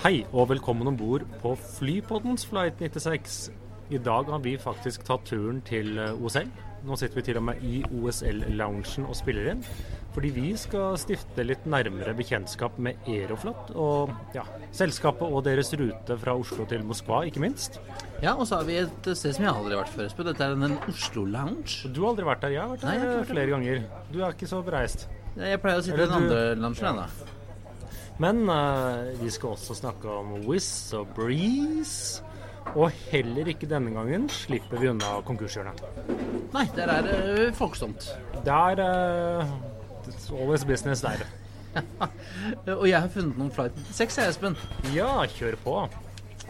Hei og velkommen om bord på Flypoddens Flight 96. I dag har vi faktisk tatt turen til eh, OSL. Nå sitter vi til og med i OSL-loungen og spiller inn. Fordi vi skal stifte litt nærmere bekjentskap med Aeroflot og ja, selskapet og deres rute fra Oslo til Moskva, ikke minst. Ja, og så har vi et sted som jeg aldri har vært før, Espen. Dette er en Oslo Lounge. Du har aldri vært der. Jeg har vært der Nei, eh, flere ganger. Du er ikke så bereist. Jeg pleier å sitte i den andre loungen, jeg, da. Men uh, vi skal også snakke om Wizz og Breeze. Og heller ikke denne gangen slipper vi unna konkurshjørnet. Nei, der er det folksomt. Der uh, It's always business der. Og jeg har funnet noen flight 6, jeg, Espen. Ja, kjør på.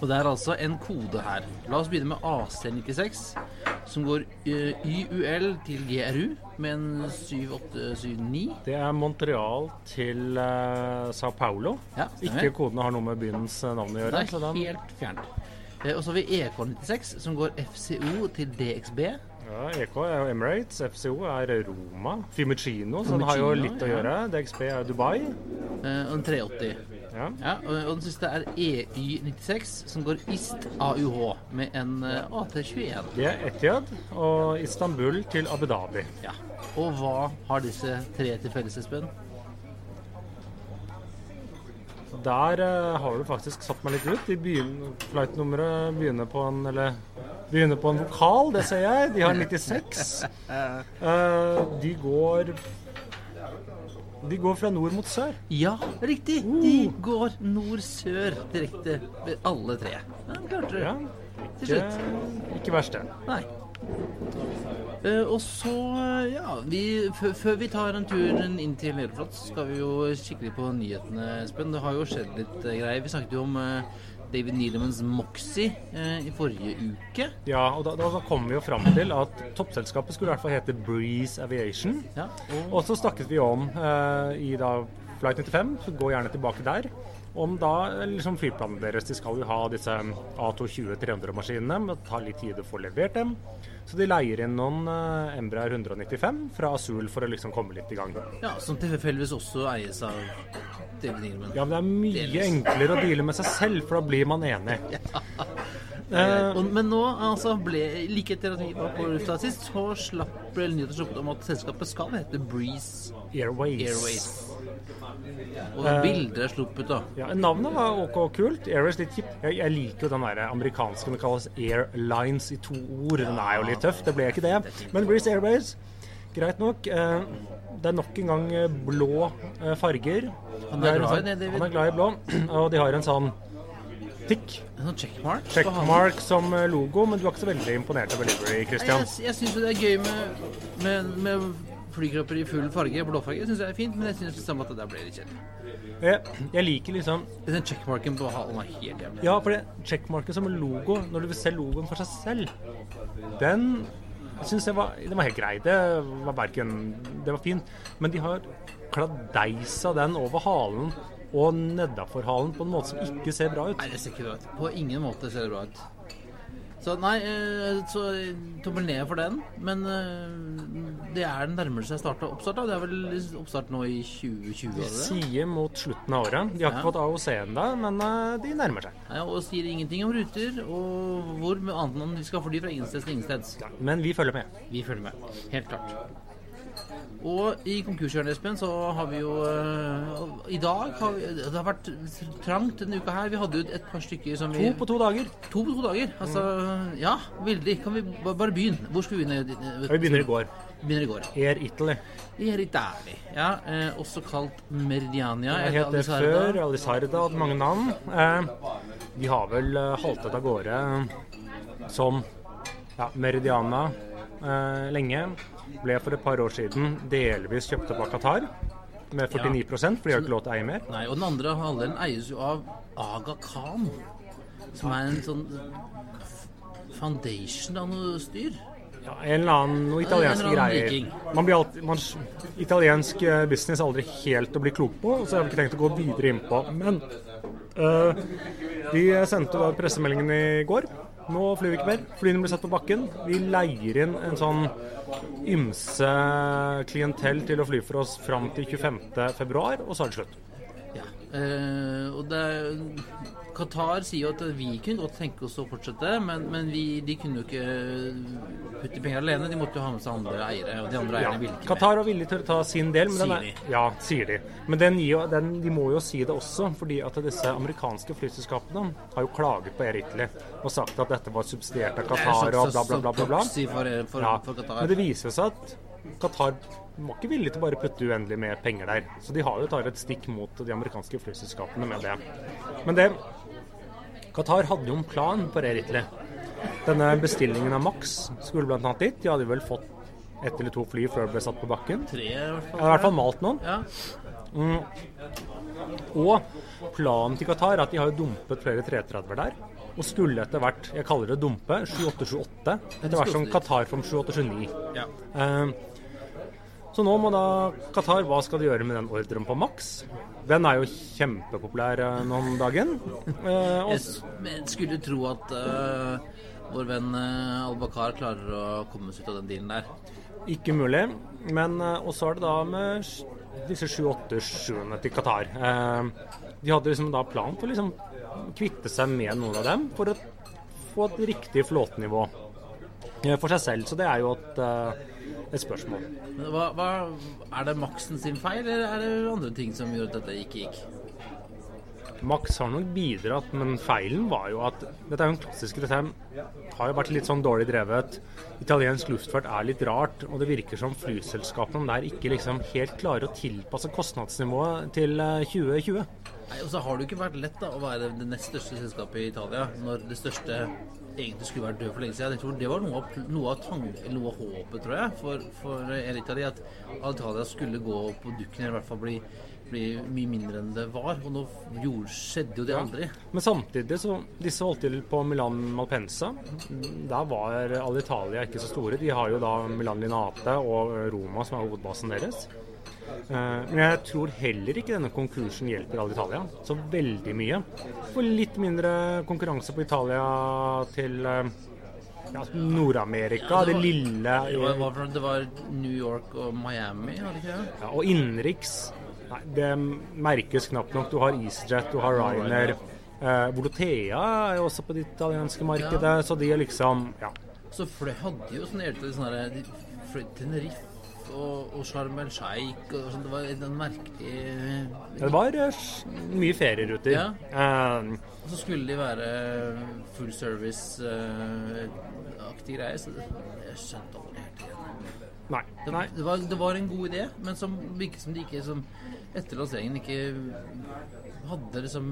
Og det er altså en kode her. La oss begynne med AC96, som går eh, YUL til GRU med en 7879. Det er Montreal til uh, Sao Paulo. Ja. Ikke kodene har noe med byens eh, navn å gjøre. Nei, så den, helt fjernt. Og så har vi EK96, som går FCO til DXB. Ja, EK er jo Emirates, FCO er Roma. Fiumicino, så den har jo litt litt å gjøre. DXB er Dubai. eh, Og en 380. Ja. Ja, og og den siste er EY96, som går IST AUH med en uh, AT21. Det er Etiad og Istanbul til Abu Dhabi. Ja. Og hva har disse tre til felles, Espen? Der eh, har du faktisk satt meg litt ut. De begynner, Flight-nummeret begynner på en Eller begynner på en vokal, det ser jeg. De har 96. Eh, de går De går fra nord mot sør. Ja, riktig! De går nord-sør direkte alle tre. Ja, klarte det. Ja, Til ikke, slutt. ikke verst, det. Nei. Eh, og så, eh, ja vi, før- vi tar en tur inn til Aeroflot, så skal vi jo kikke litt på nyhetene, Espen. Det har jo skjedd litt eh, greier. Vi snakket jo om David Needlemans Moxie eh, i forrige uke. Ja, og da, da kom vi jo fram til at toppselskapet skulle i hvert fall hete Breeze Aviation. Ja, og Og så snakket vi om eh, i da Flight 95, så gå gjerne tilbake der, om da liksom flyplanene deres. De skal jo ha disse A220-300-maskinene, men det tar litt tid å få levert dem. Så de leier inn noen uh, Embraer 195 fra Azul for å liksom komme litt i gang. ja, som tilfeldigvis også eies av David Needleman. Ja, men det er mye Delvis. enklere å deale med seg selv, for da blir man enig. Eh, Og, men nå, altså, ble, like etter at vi var på lufta sist, så slapp nyheter om at selskapet skal hete Breeze Airways. Airways. Og bilder er sluppet, da. Ja, Navnet var ok kult. Airways litt kjipt. Jeg, jeg liker jo den der amerikanske det kalles Airlines i to ord. Den er jo litt tøff, det ble ikke det. Men Breeze Airways, greit nok. Eh, Det er nok en gang eh, blå eh, farger. Han er glad i det, David. Han er glad i blå, og de har en sånn tikk, En sånn checkmark. checkmark som logo, men du er ikke så veldig imponert over livery, Christian? Christian. Jeg, jeg syns jo det er gøy med, med, med flykropper i full farge, blåfarge. Jeg synes det er fint, men jeg syns samme at det der ble litt kjedelig. Jeg, jeg liker liksom Den checkmarken på halen er helt jævlig. Ja, for det checkmarken som logo, når du vil se logoen for seg selv, den syns jeg var, den var helt grei. Det var verken Det var fint. Men de har kladeisa den over halen og nedafor halen på en måte som ikke ser bra ut. Nei, det ser ikke bra ut. På ingen måte ser det bra ut. Så nei, eh, så tommel ned for den. Men eh, det er den nærmeste jeg starta oppstart. da. Det er vel oppstart nå i 2020? De er sier mot slutten av året. De har ikke Ja. fått AOC ennå, men eh, de nærmer seg. Ja, og sier ingenting om ruter og hvor, annet enn vi skal fly fra ingensteds til ingensteds. Men vi følger med. Vi følger med. Helt klart. Og i konkurshjørnet, Espen, så har vi jo uh, I dag har vi, Det har vært trangt denne uka her. Vi hadde jo et par stykker som vi To på to dager. To på to dager. Altså, ja, veldig. Kan vi bare begynne? Hvor skal vi begynne? Vi begynner i går. Begynner i går. Air Italy. Air Italy. Ja, eh, også kalt Meridiania. Det het det før. Alisarda hadde mange navn. Eh, de har vel eh, haltet av gårde som ja, Meridiana eh, lenge. Ble for et par år siden delvis kjøpt opp av Qatar. med 49 for de har ikke lov til å eie mer. Nei, og den andre halvdelen eies jo av Aga Khan, som er en sånn foundation av noe styr. Ja, en eller annen noe italiensk En greier. Man blir alltid, man, italiensk eh, business er aldri helt å bli klok på, så jeg har ikke tenkt å gå videre inn på. Men øh, vi sendte da pressemeldingen i går. Nå flyr vi ikke mer. Flyene blir satt på bakken. Vi leier inn en sånn ymse klientell til å fly for oss fram til 25.2, og så er det slutt. Ja. Eh, og det Qatar sier jo at vi kunne godt tenke oss å fortsette, men, men vi, de kunne jo ikke putte penger alene. De måtte jo ha med seg andre eiere, og de andre Ja, eierne ville ikke Qatar var villig til å ta sin del. Men Sier den er, ja, sier de. Men den, den, de må jo si det også, fordi at disse amerikanske flyselskapene har jo klaget på Air Italy og sagt at dette var subsidiert av Qatar og så- bla, bla, bla. bla, bla. For, Ja, men det viser seg at Qatar var ikke villig til å bare putte uendelig med penger der. Så de har jo tar et stikk mot de amerikanske flyselskapene med det. Men det Qatar hadde jo en plan for Air Italy. Denne bestillingen av Max skulle annet dit. De hadde vel fått ett eller to fly før det ble satt på bakken. Tre, i hvert fall. Ja, i hvert fall malt noen. Ja. Og planen til Qatar er at de har jo dumpet flere 330-er der. Og skulle etter hvert, jeg kaller det dumpe, 7828. Etter hvert som Qatar får 7829. ja. Eh, Så nå må da Qatar Hva skal de gjøre med den ordren på Max? Den er jo kjempepopulær eh, nå om dagen. Eh, og Jeg skulle tro at uh, vår venn uh, Al-Bakar klarer å komme seg ut av den dealen der. Ikke mulig. Men uh, Og så er det da med disse 7-8-7-ene til Qatar. Eh, de hadde liksom da plan for å liksom kvitte seg med noen av dem for å få et riktig flåtenivå for seg selv. Så det er jo at et spørsmål. Men hva, hva, er det Maxen sin feil, eller er det andre ting som gjorde at dette ikke gikk? Max har nok bidratt, men feilen var jo at Dette er jo en klassisk Dette har jo vært litt sånn dårlig drevet. Italiensk luftfart er litt rart, og det virker som flyselskapene der ikke liksom helt klarer å tilpasse kostnadsnivået til eh, 2020. Nei, og så har det jo ikke vært lett da, å være det nest største selskapet i Italia, når det største egentlig skulle vært død for lenge siden. Jeg tror Det var noe av, noe av, tang, noe håpet, tror jeg, for, for Air Italia, at Italia skulle gå på dukken, eller i hvert fall bli, bli mye mindre enn det var. Og nå skjedde jo det aldri. Men samtidig så Disse holdt til på Milan Malpensa. Der var Alitalia ikke så store. De har jo da Milan Linate og Roma som er hovedbasen deres. Eh, Men jeg tror heller ikke denne konkursen hjelper Alitalia så veldig mye. For litt mindre konkurranse på Italia til eh, ja, Nord-Amerika, det lille Det var, var, det var New York og Miami, var det ikke det? ja, Og innenriks Nei, det merkes knapt nok. Du har EasyJet, du har Ryanair. Eh, Volotea er jo også på det italienske markedet, så de er liksom Ja. Så fløy, hadde jo sånn hele sånn de fløy til Tenerife og, og Sharm el Sheikh og sånn. Det var en merkelig Det var eh, mye ferieruter. Ja. Eh, Og så skulle de være full service-aktig greie, så det, jeg skjønte aldri helt igjen. nei. Det, nei. det, var, det var en god idé, men som virket som de ikke som etter lanseringen ikke hadde liksom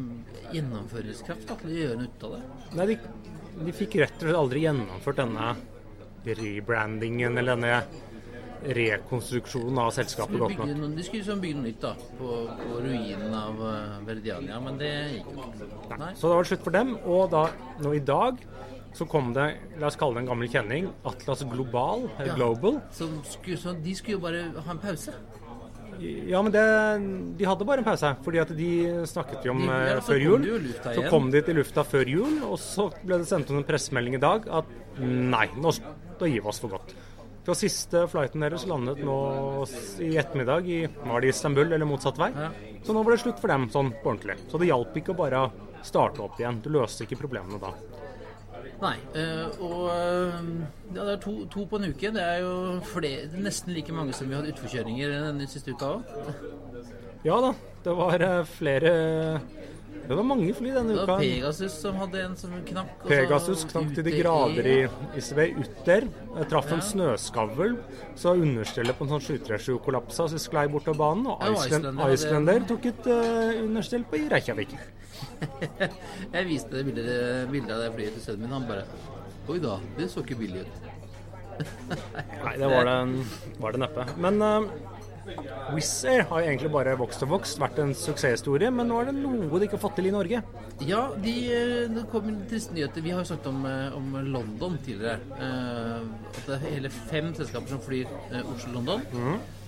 gjennomføringskraft da, til å gjøre noe ut av det. nei de, de fikk rett og slett aldri gjennomført denne rebrandingen eller denne rekonstruksjonen av selskapet godt nok. noe, de skulle liksom bygge noe nytt da, på, på ruinen av uh, Verdiania, men det gikk jo ikke. Nei. Så det var slutt for dem. Og da, nå i dag så kom det, la oss kalle det en gammel kjenning, Atlas Global, Ja. Global. Som skulle, så de skulle jo bare ha en pause. Ja, men det, de hadde bare en pause, fordi at de snakket jo om eh, før jul. Så kom de til lufta før jul, og så ble det sendt ut en pressemelding i dag at nei, nå, da gir vi oss for godt. Så siste flighten deres landet nå i ettermiddag i var det Istanbul eller motsatt vei. Så nå ble det slutt for dem sånn på ordentlig. Så det hjalp ikke å bare starte opp igjen. Du løste ikke problemene da. Nei, eh, og eh, ja, det er to, to på en uke. Det er jo flere, er nesten like mange som vi hadde utforkjøringer denne siste uka òg. Ja da, det var eh, flere Det var mange fly denne uka. Det uka. var Pegasus som hadde en som knakk. og Pegasus knakk til de grader i ICV Utter. Jeg traff en snøskavl, så understellet på en sånn 737 kollapsa, så sklei bortover banen. Og Ja, Iceland, Icelander tok et uh, understell på i Reykjavik. Jeg viste det bildet, bildet av det flyet til sønnen min. Han bare Oi da, det så ikke billig ut. Nei, det var det, var det neppe. Men eh, Wizz Air har jo egentlig bare vokst og vokst, vært en suksesshistorie, men nå er det noe de ikke har fått til i Norge. Ja, de, eh, det kom triste nyheter. Vi har jo snakket om, eh, om London tidligere. Eh, at det er hele fem selskaper som flyr eh, Oslo-London.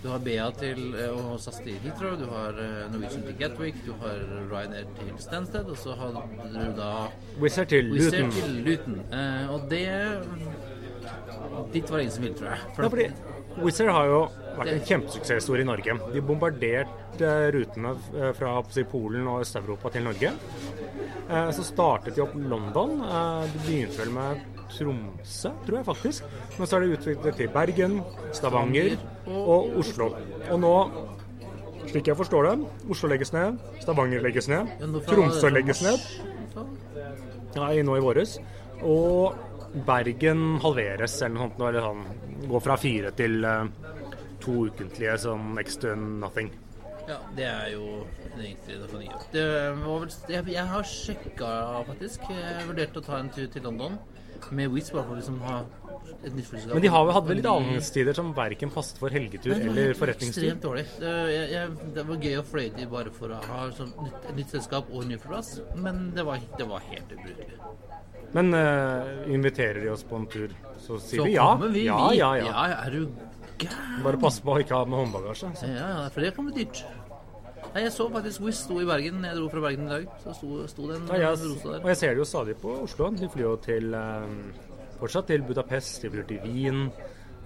Du har BA til eh, og SAS til Heathrow, du har Norwegian til Gatwick, du har Ryanair til Stansted, og så har du da Wizz Air til Luton. til Luton. Eh, og det Dit var det ingen som ville, tror jeg. For Wizz Air har jo vært en kjempesuksesshistorie i Norge. De bombarderte rutene eh, fra Polen og Øst-Europa til Norge. Eh, Så startet de opp London. Eh, De begynte vel med Tromsø, tror jeg faktisk. Men så er det utviklet til Bergen, Stavanger og Oslo. Og nå, slik jeg forstår det, Oslo legges ned, Stavanger legges ned, Tromsø legges ned. Nei, nå i våres. Og Bergen halveres eller noe sånt. Eller sånn, går fra fire til eh, to ukentlige sånn next to nothing. Ja, det er jo egentlig det for nye. Det var vel, jeg, jeg har sjekka, faktisk. Jeg vurderte å ta en tur til London med Wizz, bare for å liksom ha et nytt flyselskap. Men de har, hadde vel litt avgangstider som verken passet for helgetur Nei, eller forretningstur. Ekstremt dårlig. Det, jeg, jeg, det var gøy å fløye de bare for å ha sånn nytt, et nytt selskap og en ny flyplass, men det var, det var helt ubrukelig. Men uh, inviterer de oss på en tur, så sier Så vi ja. kommer vi, ja, vi. ja, ja. ja, er du gæren? Bare passe på å ikke ha med håndbagasje. Så. Ja, ja, for det kan bli dyrt. Nei, jeg så faktisk Wizz sto i Bergen. Jeg dro fra Bergen i dag. Så sto, sto den en Ja, jeg, rosa og jeg ser det jo stadig på Oslo. De flyr jo til eh, fortsatt til Budapest, de flyr til Wien,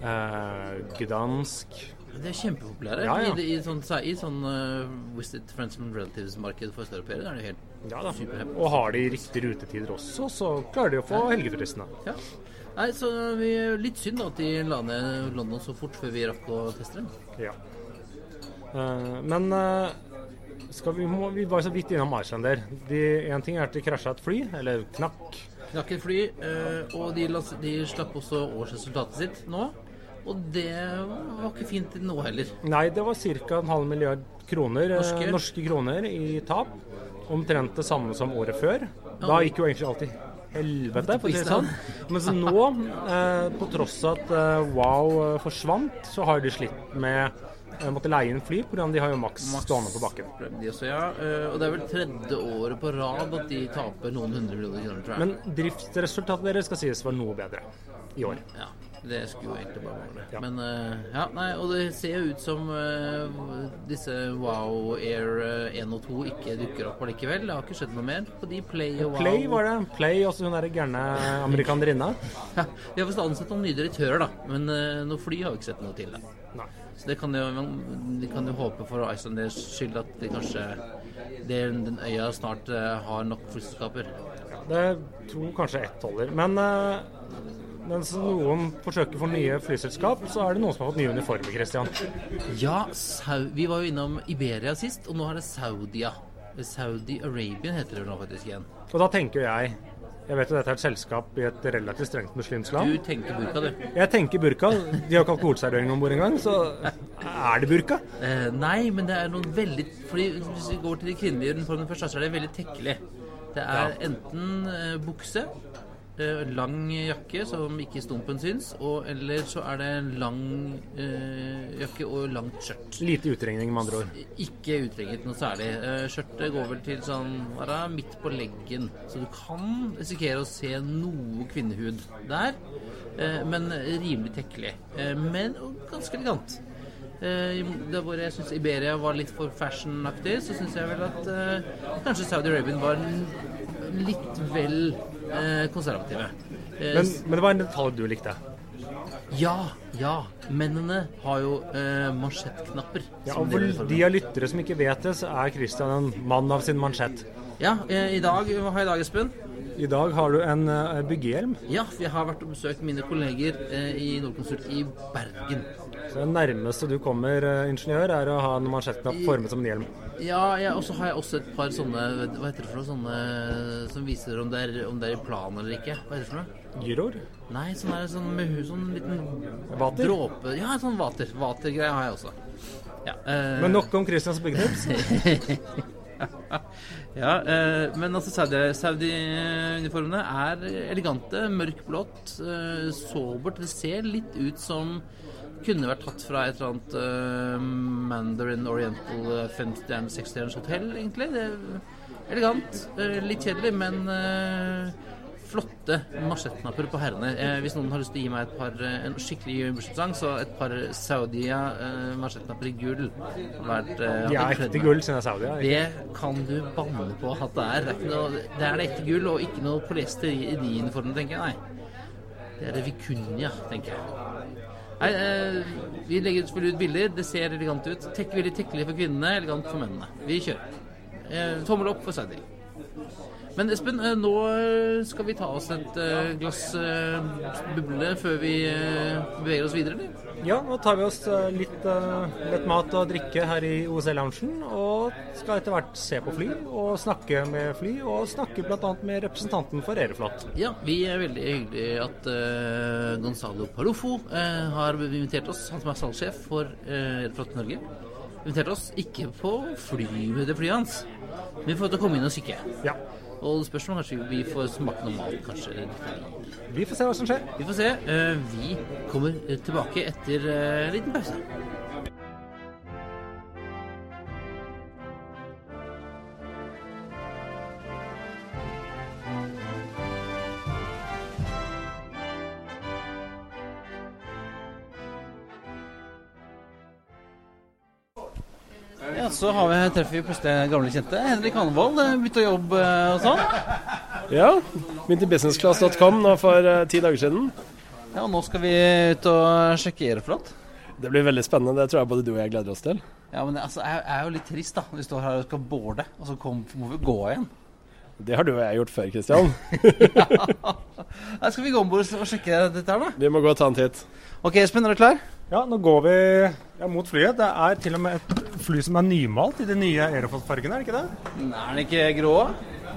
eh, Gdansk De er kjempepopulære. Ja, ja. I, i sånn, i sånn uh, Wizz Friends and Relatives-marked for østeuropeere. Er det helt Ja da. Og har de riktige rutetider også, så klarer de å få helgeturistene. Ja. Nei, så vi, Litt synd at de la ned London så fort før vi rakk å teste dem. Ja. Uh, men uh, skal vi, må, vi var så vidt innom Iceland Én ting er at de krasja et fly, eller knakk. Knakk et fly, uh, og de, de slapp også årsresultatet sitt nå. Og det var ikke fint nå heller. Nei, det var ca. en halv milliard kroner, Norske. norske kroner i tap. Omtrent det samme som året før. Da gikk jo egentlig alt i helvete, for å si det sånn. Mens nå, eh, på tross av at eh, Wow eh, forsvant, så har de slitt med eh, måtte leie inn fly, pga. de har jo Maks. stående på bakken. De også, ja. Eh, Og det er vel tredje året på rad at de taper noen hundre millioner kroner, tror jeg. Men driftsresultatet deres skal sies var noe bedre i år. Ja, det skulle egentlig bare mangle. Ja. Men uh, ja, nei, og det ser jo ut som uh, disse Wow Air eh, 1 og 2 ikke dukker opp allikevel. Det har ikke skjedd noe mer på de Play og Wow. Play var det. Play, også hun derre gærne amerikanerinna. Ja, vi har visst ansett noen nye direktører, da. Men uh, noe fly har vi ikke sett noe til. Da. Nei. Så det kan jo, de kan jo håpe for Icelanders skyld at de kanskje den, den øya snart eh, har nok flyselskaper. Det tror kanskje ett holder. Men eh, mens noen forsøker for nye flyselskap, så er det noen som har fått nye uniformer, Christian. Ja, vi var jo innom Iberia sist, og nå er det Saudia. Saudi Arabian heter det nå faktisk igjen. Og da tenker jeg Jeg vet jo dette er et selskap i et relativt strengt muslimsk Du tenker burka, du. Jeg tenker burka. De har ikke alkoholservering om bord engang, så er det burka? Eh, nei, men det er noen veldig Fordi Hvis vi går til de kvinnelige uniformene først, så er det veldig tekkelig. Det er Ja. enten eh, bukse, lang jakke som ikke stumpen syns, og eller så er det lang eh, jakke og langt skjørt. Lite utregning, med andre ord. Ikke utregnet noe særlig. Eh, skjørtet går vel til sånn det, midt på leggen, så du kan risikere å se noe kvinnehud der. Eh, men rimelig tekkelig. Eh, men ganske elegant. Eh, hvor jeg syns Iberia var litt for fashionaktig, så syns jeg vel at eh, kanskje Saudi Arabia var litt vel eh, konservative. Eh, Men, men det var en detalj du likte. ja, ja. Mennene har jo eh, mansjettknapper. Ja, og for de av lyttere som ikke vet det, så er Christian en mann av sin mansjett. Ja, eh, i dag, hva har jeg i dag, Espen? I dag har du en eh, byggehjelm. Ja, jeg har vært og besøkt mine kolleger eh, i Nordkonsult i Bergen. Så det nærmeste du kommer eh, ingeniør, er å ha en mansjettknapp formet som en hjelm. Ja, og så har jeg også et par sånne Hva heter det for noe? Sånne som viser om det er, om det er i plan eller ikke. Hva heter det for noe? Gyroer? Nei, sånn er det sånn med sånn liten Vater? dråpe Ja, sånn vater. Vatergreie har jeg også. Ja, eh, Men nok om Christians byggetips. ja, eh, men altså Saudi- Saudi-uniformene er elegante, mørkblått, eh, sobert. Det ser litt ut som kunne vært tatt fra et eller annet uh, Mandarin Oriental uh, femstjerners, seksstjerners hotell, egentlig. Det er elegant. Litt kjedelig, men uh, flotte marsjettknapper på herrene. Eh, hvis noen har lyst til å gi meg et par, en skikkelig bursdagssang, så et par Saudia eh, marsjettknapper i gull vært, eh, er ekte gull, siden det Saudia? Det kan du banne på at det er. Det er, noe, det er det ekte gull, og ikke noe polyester i de uniformene, tenker jeg. Nei. Det er det Vicuña, tenker jeg. Nei, eh, vi legger selvfølgelig ut bilder. Det ser elegant ut. Tek, veldig tekkelig for kvinnene, elegant for mennene. Vi kjører. Eh, tommel opp for Saudi. Men Espen, eh, nå skal vi ta oss et eh, glass eh, buble før vi beveger oss videre, eller? Ja, nå tar vi oss litt lett mat og drikke her i OSL-loungen. Og skal etter hvert se på fly og snakke med fly, og snakke bl.a. med representanten for Aeroflot. Ja, vi er veldig hyggelig at uh, Gonzalo Parofo uh, har invitert oss, han som er salgssjef for uh, Aeroflot Norge. Invitert oss ikke på fly, det flyet hans, men vi får til å komme inn og kikke. Ja. Og spørsmålet kanskje vi får smake noe mat, kanskje. Vi får se hva som skjer. Vi får se. Eh, vi kommer tilbake etter en eh, liten pause. Ja, Så har vi, treffer vi plutselig gamle kjente. Henrik Hanvold eh, begynte å jobbe eh, og sånn. Ja. Begynte i businessclass.com nå for uh, ti dager siden. Ja, og Nå skal vi ut og sjekke Aeroflot. Det blir veldig spennende. Det tror jeg både du og jeg gleder oss til. Ja, men det, altså, jeg er jo litt trist da, vi står her og skal boarde, og så kom, må vi gå igjen. Det har du og jeg gjort før, Kristian. ja. Skal vi gå om bord og sjekke dette her, da? Vi må gå og ta en titt. Ok, Espen, er du klar? Ja, nå går vi ja, mot flyet. Det er til og med et fly som er nymalt i de nye Aeroflot-fargene, er det ikke det? Nei, er den ikke grå?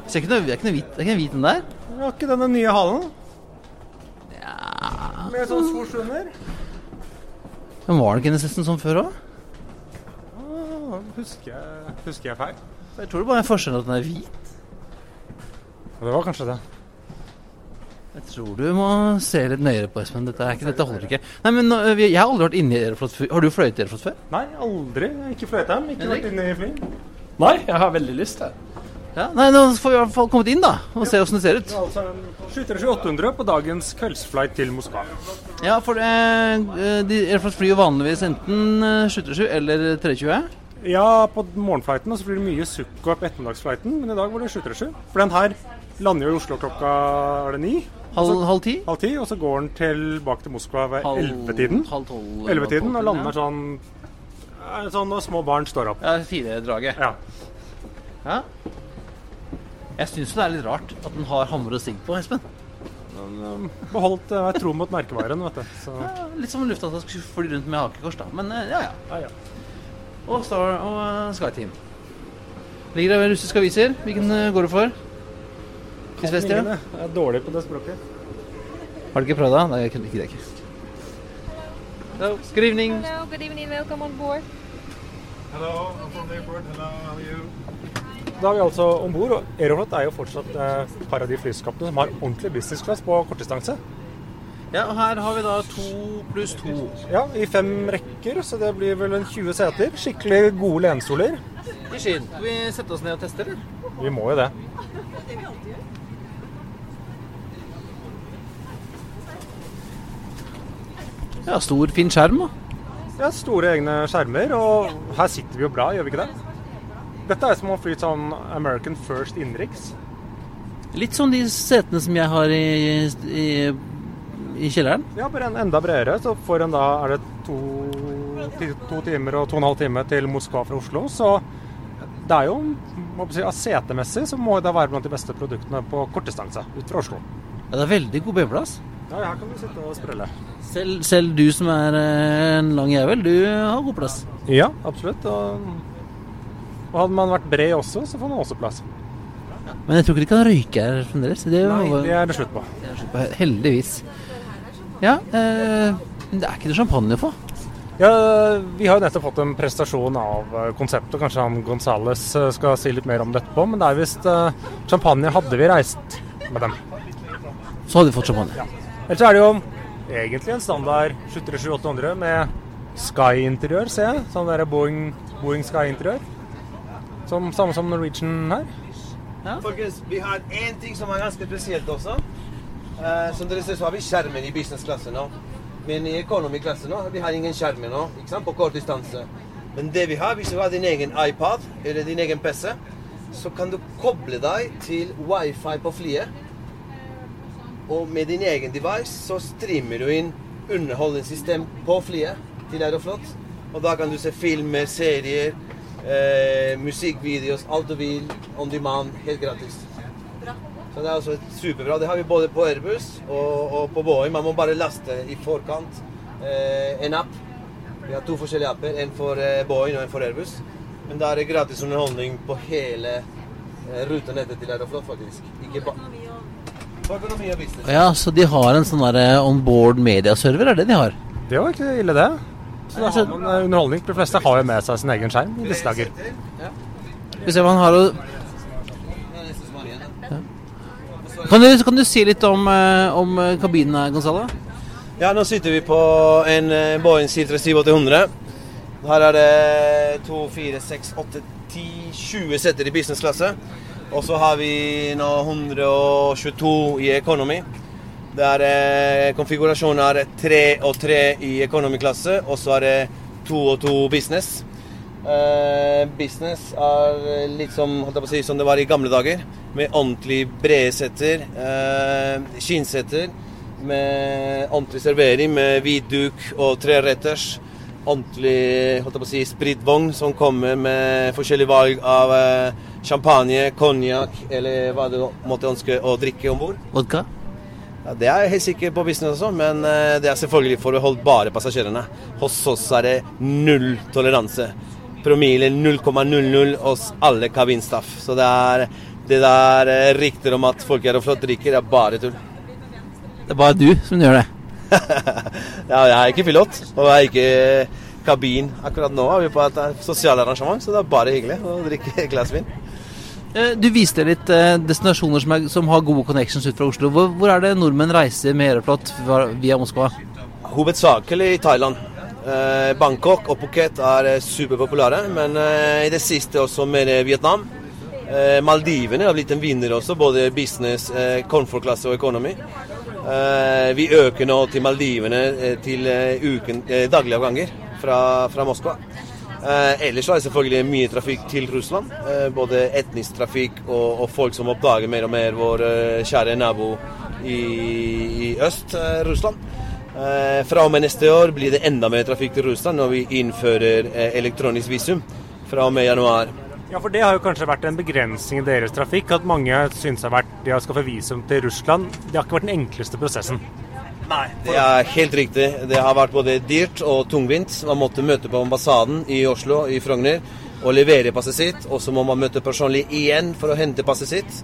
Ser ikke noe, det er ikke noe hvit, er den der? Ja, ikke denne nye halen. Ja Med sånn svors under. Men var den ikke nesten sånn før òg? Ah, husker, husker jeg feil? Jeg tror det bare er forskjellen at den er hvit. Det var kanskje det. Jeg tror du må se litt nøyere på Espen. Dette, ikke, dette holder ikke. Nei, men Jeg har aldri vært inne i Aeroflot før. Har du fløyet Aeroflot før? Nei, aldri. Ikke fløyet dem. Ikke vært inne i fly. Nei, jeg har veldig lyst til ja, Nei, Nå får vi i hvert fall kommet inn da og ja. se åssen det ser ut. Ja, altså, 737-800 på dagens kveldsflight til Moskva. Ja, for det, eh, de Aeroflot flyr jo vanligvis enten 737 eh, eller 320. Ja, på morgenflighten så flyr det mye sukk på ettermiddagsflighten, men i dag var det 737. For den her lander jo i Oslo klokka er det ni. Halv, halv ti? Halv ti, Og så går den tilbake til Moskva ved ellevetiden. Halv tolv. Ellevetiden, og lander sånn Sånn når små barn står opp. Ja, firedraget. Ja. ja. Jeg syns det er litt rart at den har hammer og sigg på, Espen. Den um, beholdt uh, tro mot merkevaren, vet du. Så. Ja, litt som lufta skulle fly rundt med hakekors, da. Men ja, ja. ja, ja. Og Star og uh, Skyteam. Ligger det russiske aviser? Hvilken uh, går du for? Isvest, ja. Jeg er dårlig på det språket. Har du ikke prøvd det? Nei, jeg kunne ikke det. Hello, good evening. Hello, good evening. Welcome on board. Hello, I'm from the airport. Hello, how are you? Da er vi altså om bord, og Aeroflot er jo fortsatt eh, et par av de flyskapene som har ordentlig business class på kortdistanse. Ja, og her har vi da to pluss to. Ja, i fem rekker, så det blir vel en 20 seter. Skikkelig gode lenstoler. I Skien. Skal vi sette oss ned og teste, eller? Vi må jo det. Ja, stor, fin skjerm. Ja, store egne skjermer. Og her sitter vi jo bra, gjør vi ikke det? Dette er som å fly sånn American First innenriks. Litt som de setene som jeg har i, i, i kjelleren? Ja, bare en enda bredere. Så for en da er det to, to, timer og to og en halv time til Moskva fra Oslo. Så det er jo må si, Setemessig så må det være blant de beste produktene på kortdistanse ut fra Oslo. Ja, Det er veldig god beveplass. Ja, her kan du sitte og sprelle. Selv, selv, du som er eh, en lang jævel, du har god plass? Ja, absolutt. Og, og hadde man vært bred også, så får man også plass. Men jeg tror ikke de kan røyke her fremdeles. Det Nei, det er det slutt på. Det er slutt på heldigvis. Ja, eh, det er ikke noe champagne å få. Ja, Vi har jo nettopp fått en prestasjon av eh, konseptet. Kanskje han Gonzales eh, skal si litt mer om dette på, men det er visst champagne hadde vi reist med dem. Så hadde vi fått champagne. Ja. Ellers er det jo egentlig en standard 737-800 med Sky-interiør, ser jeg. Sånn der Boeing, Boeing Sky-interiør. Som, samme som Norwegian her. Folkens, vi har én ting som er ganske spesielt også. Eh, som dere ser, så har vi skjermen i business-klasse nå. Men i economy-klasse nå, vi har ingen skjerm nå, ikke sant, på kort distanse. Men det vi har, hvis du har din egen iPad eller din egen PC, så kan du koble deg til wifi på flyet. Og med din egen device så streamer du inn underholdningssystem på flyet til Aeroflot. Og da kan du se filmer, serier, eh, musikkvideoer, alt du vil, on demand, helt gratis. Så det er altså superbra. Det har vi både på Airbus og, og på Boeing. Man må bare laste i forkant eh, en app. Vi har to forskjellige apper, en for eh, Boeing og en for Airbus. Men da er det gratis underholdning på hele eh, rutenettet til Aeroflot, faktisk. Ikke ba på økonomi og business. Ja, Så de har en sånn der on board mediaserver, er det de har? Det var ikke ille, det. Så det er, man eh, underholdning. De fleste har jo med seg sin egen skjerm i disse dager. Vi ser hva han har å kan du, kan du si litt om, eh, om eh, kabinen her, Gonzalo? Ja, nå sitter vi på en Boeing Boeing 737-800. Her er det 2, 4, 6, 8, 10, 20 setter i businessklasse. Og så har vi nå 122 i economy. Der eh, konfigurasjonen er 3 og 3 i economy-klasse, og så er det 2 og 2 business. Eh, business er litt som, si, som det var i gamle dager, med ordentlig brede setter. Eh, skinnsetter med ordentlig servering med hvit duk og treretters. Ordentlig holdt jeg på å si, spritvogn som kommer med forskjellig valg av eh, champagne, konjakk eller hva du måtte ønske å drikke om bord. Vodka? Ja, det er jeg helt sikker på business også, men eh, det er selvfølgelig for å holde bare passasjerene. Hos oss er det null toleranse. Promille 0,00 hos alle kabinstaff. Så det er det der eh, rykter om at folk er og drikker, er bare tull. Det er bare du som gjør det. ja, jeg er ikke pilot, og jeg er ikke kabin. Akkurat nå er vi på et eh, sosialarrangement, så det er bare hyggelig å drikke et glass vin. Eh, Du viste litt eh, destinasjoner som, er, som har gode connections ut fra Oslo. Hvor, hvor er det nordmenn reiser med Aeroflot via Moskva? Hovedsakelig i Thailand. Bangkok og Phuket er superpopulære, men i det siste også mer eh, Vietnam. Maldivene har blitt en vinner også, både business, komfortklasse og. Eh, vi øker nå til Maldivene til uken, daglige avganger fra, fra Moskva. Eh, ellers er det selvfølgelig mye trafikk til Russland. Eh, både etnisk trafikk og, og folk som oppdager mer og mer vår eh, kjære nabo i, i øst, eh, Russland. Eh, fra og med neste år blir det enda mer trafikk til Russland når vi innfører eh, elektronisk visum fra og med januar. Ja, for det har jo kanskje vært en begrensning i deres trafikk, at mange syns har vært de har skaffet visum til Russland Det har ikke vært den enkleste prosessen. Nei, det er helt riktig. Det har vært både dyrt og tungvint. Man måtte møte på ambassaden i Oslo, i Frogner, og levere passet sitt. Og så må man møte personlig igjen for å hente passet sitt.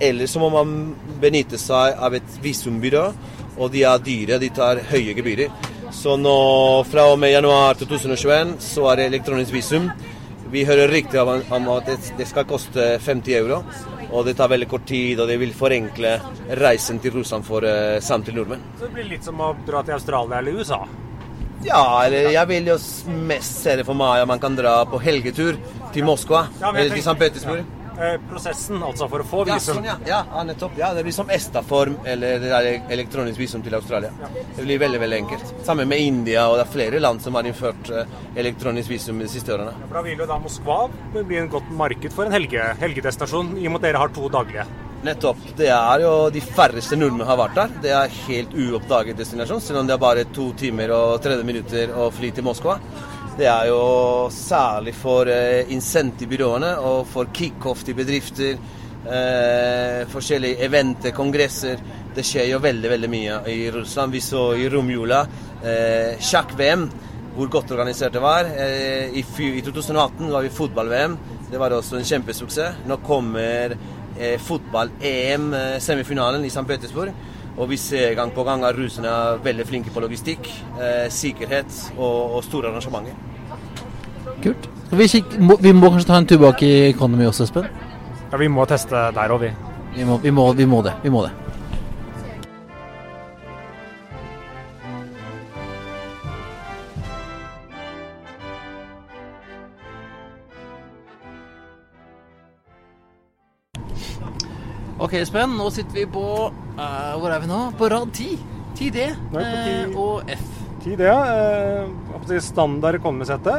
Eller så må man benytte seg av et visumbyrå, og de er dyre. De tar høye gebyrer. Så nå fra og med januar 2021 så er det elektronisk visum. Vi hører rykter om at det skal koste 50 euro. Og det tar veldig kort tid, og det vil forenkle reisen til Russland for uh, samtlige nordmenn. Så det blir litt som å dra til Australia eller USA. Ja, eller jeg vil jo mest se det for meg at man kan dra på helgetur til Moskva Ja, eller til St. Petersburg. Eh, prosessen, altså for å få Ja, visum. sånn, ja. Ja, ja, nettopp. Ja, det blir som ESTA-form eller elektronisk visum til Australia. Det blir veldig veldig enkelt. Sammen med India, og det er flere land som har innført eh, elektronisk visum de siste årene. For Da vil jo da Moskva bli en godt marked for en helge, helgedestinasjon, i og med at dere har to daglige. Nettopp. Det er jo de færreste nordmenn har vært der. Det er helt uoppdaget destinasjon, selv om det er bare to timer og 30 minutter å fly til Moskva. Det er jo særlig for eh, incentivbyråene og for kickoff til bedrifter, eh, forskjellige eventer, kongresser. Det skjer jo veldig veldig mye i Russland. Vi så i romjula eh, sjakk-VM, hvor godt organisert det var. Eh, i, I 2018 var vi fotball-VM. Det var også en kjempesuksess. Nå kommer eh, fotball-EM, eh, i St. Petersburg. Og vi ser gang på gang at russerne er veldig flinke på logistikk, eh, sikkerhet og, og store arrangementer. Kult. Vi, må, vi må kanskje ta en tur bak i Economy også, Espen? Ja, Vi må teste der òg, vi. Vi må, vi, må, vi må det. Vi må det. Ok, Espen. nå sitter vi på uh, Hvor er vi nå? På rad 10. 10D Nå er vi 10. eh, og F. Tid, ja. Eh, standard economy-sette.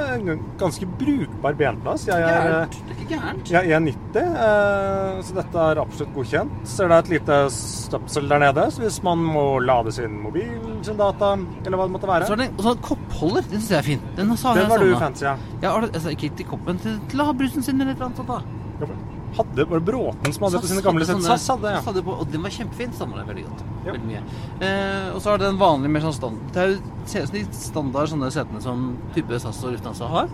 Ganske brukbar benplass. Jeg er, Det er ikke gærent. jeg er 90, eh, så dette er absolutt godkjent. Ser det er et lite støpsel der nede, så hvis man må lade sin mobil, sin data, eller hva det måtte være. Så er det en og så en koppholder. Den syns jeg er fin. Den Den var du fancy, ja. Ja, altså, ikke til koppen, til, til havbrusen sin eller et eller annet sånt. da. Hadde, var det Bråten som hadde på sine gamle sett? SAS hadde, ja. SAS hadde på, og den var kjempefin. Stammer det veldig godt. Ja. Veldig mye. Eh, og så det den vanlige mer sånn stand... Det er jo ser ut som de standard sånne setene som type SAS og Lufthansa har.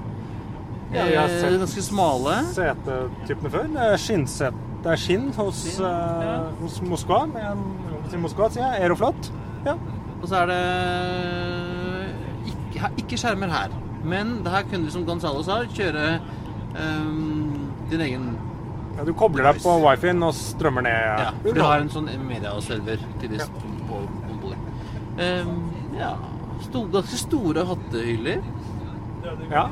Ja, vi har Eh, sett- ganske smale. Setetypene før. Det er skinnset. Det er skinn hos, Skinn, ja. uh, hos Moskva. Med en, jeg si Moskva, sier jeg. Aeroflot. Ja. Og så er det ikke, ikke skjermer her. Men det her kunne du, som Gonzalo sa, kjøre um, din egen ja. Du kobler deg på wifien og strømmer ned. Ja, for du har en sånn mediaserver til det på om bord. Ehm, ja sto, Ganske store hattehyller. Ja.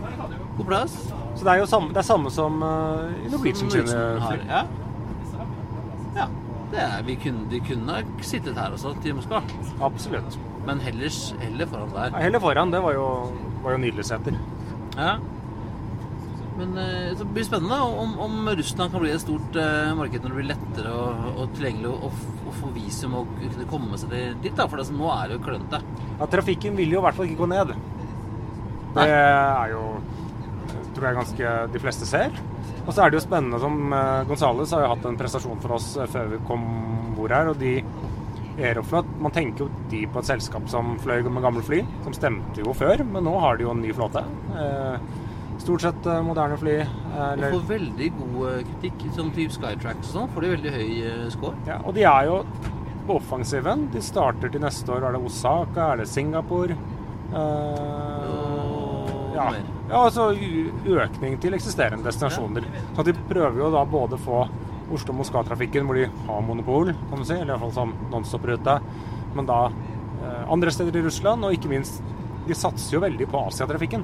God plass. Så det er jo samme, det er samme som uh, Norwegian sine har. Ja. ja. Det er, vi kunne, de kunne sittet her også, til Moskva. Absolutt. Men heller, heller foran der. Ja, Heller foran, det var jo, var jo nydelig seter. Ja. Men eh, det blir spennende om, om Russland kan bli et stort eh, marked når det blir lettere og, og tilgjengelig å, å få visum og kunne komme seg dit. da, For det, nå er det jo klønete. Ja, trafikken vil jo i hvert fall ikke gå ned. Nei. Det er jo tror jeg ganske de fleste ser. Og så er det jo spennende som uh, Gonzales har jo hatt en prestasjon for oss eh, før vi kom bord her. Og de Aeroflot Man tenker jo de på et selskap som fløy med gamle fly. Som stemte jo før, men nå har de jo en ny flåte. Eh, stort sett eh, moderne fly. Eller... Og får veldig god eh, kritikk. Som type Skytracks og sånn, får de veldig høy eh, score. Ja, og de er jo på offensiven. De starter til neste år. Er det Osaka? Er det Singapore? Uh, ja. ja, altså økning til eksisterende destinasjoner. Så de prøver jo da både få Oslo-Moskva-trafikken, hvor de har monopol, kan du si, eller iallfall som nonstop-rute, men da eh, andre steder i Russland, og ikke minst De satser jo veldig på Asiatrafikken.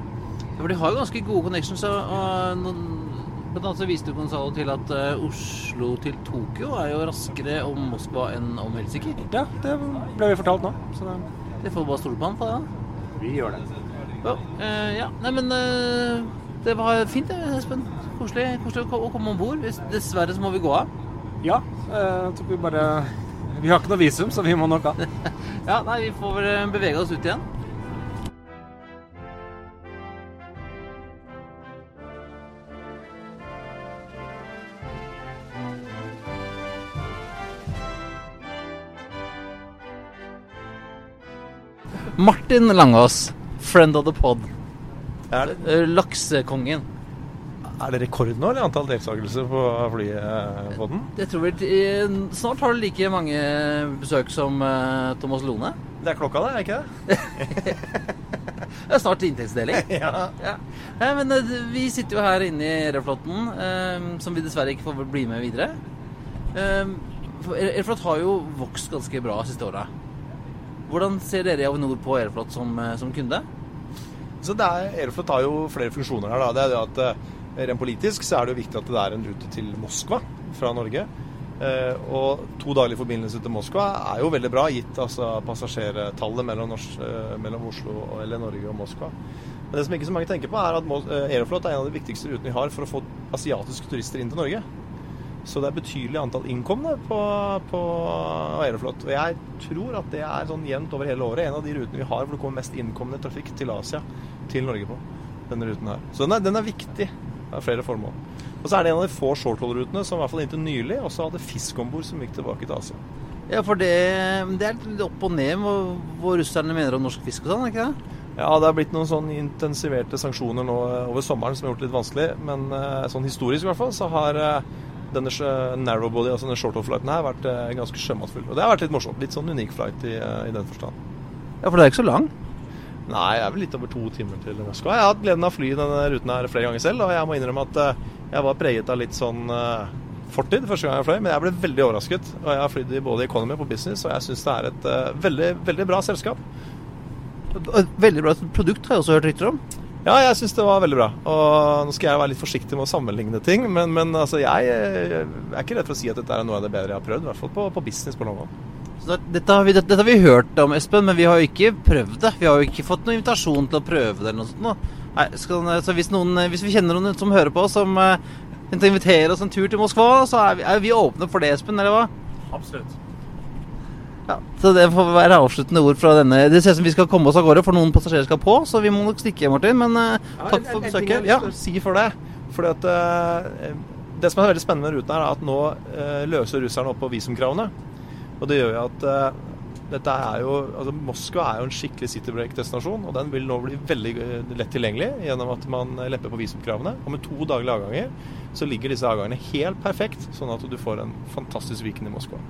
For de har jo ganske gode connections. Og, og noen, blant annet så viste Gonzalo til at eh, Oslo til Tokyo er jo raskere om Moskva enn om Helsinki. Ja, det ble vi fortalt nå, så det, Det får bare stole på han på det. da. vi gjør det. Ja, uh, ja. Nei, men uh, det var fint, det, Espen. Koselig, koselig å komme om bord. Dessverre så må vi gå av. Ja, Uh, vi bare Vi har ikke noe visum, så vi må nok av. Ja, nei, vi får vel bevege oss ut igjen. Martin Langås, friend of the pod. Er det, Eh, Laksekongen. er det rekord nå, eller antall deltakelser på flypodden? Jeg tror eh, Snart har du like mange besøk som eh, Thomas Lone. Det er klokka, det, er ikke det? Det er snart inntektsdeling. Ja. Ja. Men eh, vi sitter jo her inne i Reflåten, eh, som vi dessverre ikke får bli med videre. Reflåt har jo vokst ganske bra siste åra. Hvordan ser dere i Avinor på Aeroflot som, eh, som kunde? Så er, Aeroflot har jo flere funksjoner her. Da. Det er det at eh, Rent politisk så er det jo viktig at det er en rute til Moskva fra Norge. Eh, og to daglige forbindelser til Moskva er jo veldig bra, gitt altså, passasjertallet mellom, eh, mellom Oslo eller Norge og Moskva. Men det som ikke så mange tenker på, er at eh, Aeroflot er en av de viktigste rutene vi har for å få asiatiske turister inn til Norge. Så det er betydelig antall innkomne på, på Aeroflot. Og jeg tror at det er sånn jevnt over hele året en av de rutene vi har hvor det kommer mest innkommende trafikk til Asia, til Norge på. Denne ruten her. Så den er, den er viktig av flere formål. Og så er det en av de få shorthold-rutene som i hvert fall inntil nylig også hadde fisk om bord som gikk tilbake til Asia. Ja, for det, det er litt opp og ned hvor, hvor russerne mener om norsk fisk og sånn, er ikke det? Ja, det har blitt noen sånn intensiverte sanksjoner nå over sommeren som har gjort det litt vanskelig. Men eh, sånn historisk i hvert fall så har eh, denne narrowbody, altså denne short-off-flighten her, vært eh, ganske sjømatfull. Og det har vært litt morsomt. Litt sånn unik flight i, eh, i den forstand. Ja, for det er ikke så lang. Nei, jeg er vel litt over to timer til Moskva. Jeg har hatt gleden av å fly denne ruten her flere ganger selv, og jeg må innrømme at eh, jeg var preget av litt sånn eh, fortid første gang jeg fløy, men jeg ble veldig overrasket. Og jeg har flydd i både economy og på business, og jeg syns det er et veldig, veldig bra selskap. Et Veldig bra produkt har jeg også hørt rykter om. Ja, jeg syns det var veldig bra. Og nå skal jeg være litt forsiktig med å sammenligne ting, men, men altså, jeg jeg, er ikke redd for å si at dette er noe av det bedre jeg har prøvd. I hvert fall på, på business på London. Dette, har vi, dette, dette har vi hørt om, Espen, men vi har jo ikke prøvd det. Vi har jo ikke fått noen invitasjon til å prøve det eller noe sånt. nå. Nei, skal, så hvis, noen, hvis vi kjenner noen som hører på, som uh, inviterer oss en tur til Moskva, så er vi, er vi åpne for det, Espen, eller hva? Absolutt. Ja, så det får være avsluttende ord fra denne. Det ser ut som vi skal komme oss av gårde, for noen passasjerer skal på, så vi må nok stikke, Martin. Men uh, takk for besøket. Ja. Si for det. Fordi at uh, Det som er veldig spennende med ruten, her er at nå uh, løser russerne opp på visumkravene. Og det gjør jo at dette er jo, altså Moskva er jo en skikkelig citybreak-destinasjon, og den vil nå bli veldig lett tilgjengelig gjennom at man lepper på visumkravene. Og med to daglige avganger så ligger disse avgangene helt perfekt, sånn at du får en fantastisk weekend i Moskva.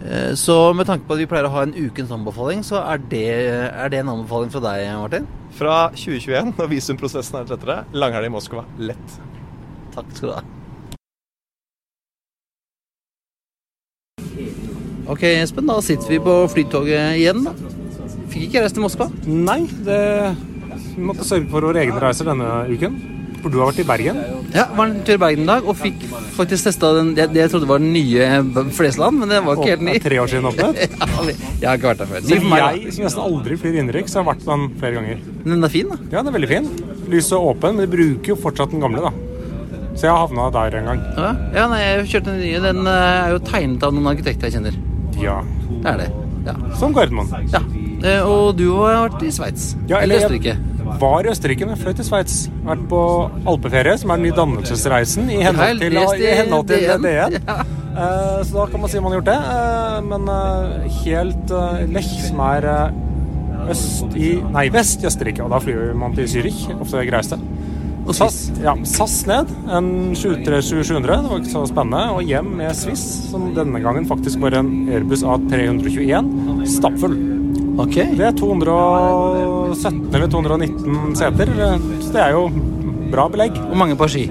Eh, Så med tanke på at vi pleier å ha en ukens anbefaling, så er det, er det en anbefaling fra deg, Martin? Fra 2021, når visumprosessen er litt lettere, langhelg i Moskva. Lett. Takk skal du ha. Ok, Espen, da sitter vi på flytoget igjen, da. Fikk ikke reist til Moskva. Nei, det vi måtte sørge for våre egne reiser denne uken. For du har vært i Bergen. Ja, var en tur i Bergen i dag og fikk faktisk testa den det, det jeg trodde var den nye Flesland, men den var ikke helt ny. Tre år siden åpnet. Jeg har ikke vært der før. Så Men jeg som nesten aldri flyr innenriks, har vært på den flere ganger. Men den er fin, da. Ja, den er veldig fin. Lyset er åpen, men de bruker jo fortsatt den gamle, da. Så jeg havna der en gang. Ja, ja nei, jeg kjørte den nye. Den eh, er jo tegnet av noen arkitekter jeg kjenner. Ja. Det er det. Ja. Som Gardermoen. ja. Eh, Og du har vært i Sveits. Ja, eller Østerrike. Var i Østerrike, men fløy til Sveits. Vært på alpeferie, som er den nye dannelsesreisen i henhold til, i henhold til DN. DN. Ja. Eh, så da kan man si man har gjort det. Eh, men helt Lech, som er øst i Nei, vest i Østerrike. Og da flyr man til Zürich, ofte det greieste. Og SAS, ja, SAS ned, en 737-700. Det var ikke så spennende. Og hjem med Swiss, som denne gangen faktisk var en Airbus A321. Stappfull. Ok. Det er 217 eller 219 seter, så det er jo bra belegg. Og mange på ski.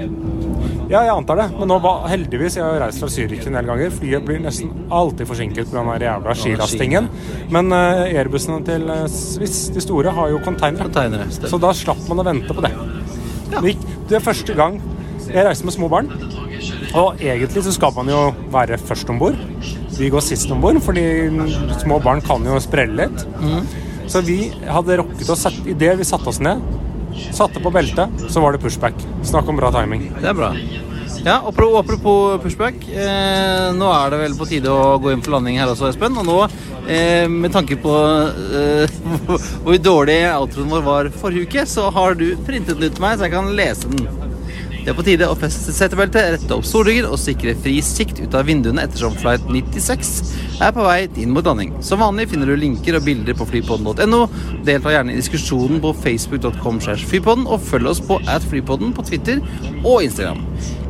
Ja, jeg antar det. Men nå var heldigvis Jeg har reist fra Zürich en del ganger. Flyet blir nesten alltid forsinket pga. den jævla skilastingen. Men uh, airbussene til eh, Swiss, de store, har jo containere. Så da slapp man å vente på det. Det, det er første gang jeg reiser med små barn. Og egentlig så skal man jo være først om bord. Vi går sist om bord, fordi små barn kan jo sprelle litt. Så vi hadde rukket å sette Idet vi satte oss ned, satte på beltet, så var det pushback. Snakk om bra timing. Det er bra. Ja, apropos pushback. Eh, nå er det vel på tide å gå inn for landing her også, Espen. Og nå, eh, med tanke på eh, hvor dårlig outroen vår var forrige uke, så har du printet den ut til meg, så jeg kan lese den. Det er på tide å feste setebeltet, rette opp solryggen og sikre fri sikt ut av vinduene ettersom flight 96 er på vei inn mot landing. Som vanlig finner du linker og bilder på flypodden.no. Delta gjerne i diskusjonen på facebook.com flypodden, og følg oss på at flypodden på Twitter og Instagram.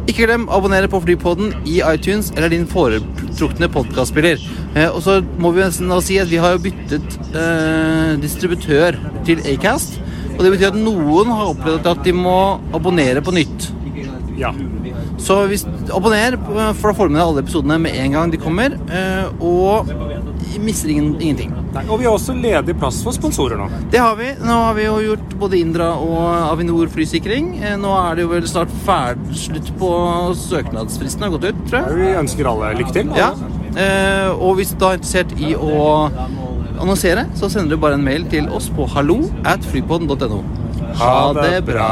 Ikke glem å abonnere på Flypodden i iTunes eller din foretrukne podkastspiller. Eh, og så må vi nesten si at vi har jo byttet eh, distributør til Acast. Og det betyr at noen har opplevd at de må abonnere på nytt. Ja. Så hvis, abonner, for da får du med deg alle episodene med en gang de kommer. eh, Og mister ingen, ingenting. Nei, og vi har også ledig plass for sponsorer nå. Det har vi. Nå har vi jo gjort både Indra og Avinor flysikring. Eh, Nå er det jo vel snart ferdig slutt på søknadsfristen har gått ut, tror jeg. Vi ønsker alle lykke til. Ja. Eh, og hvis du er interessert i å annonsere, så sender du bare en mail til oss på hallo at flypodden.no. Ha det bra.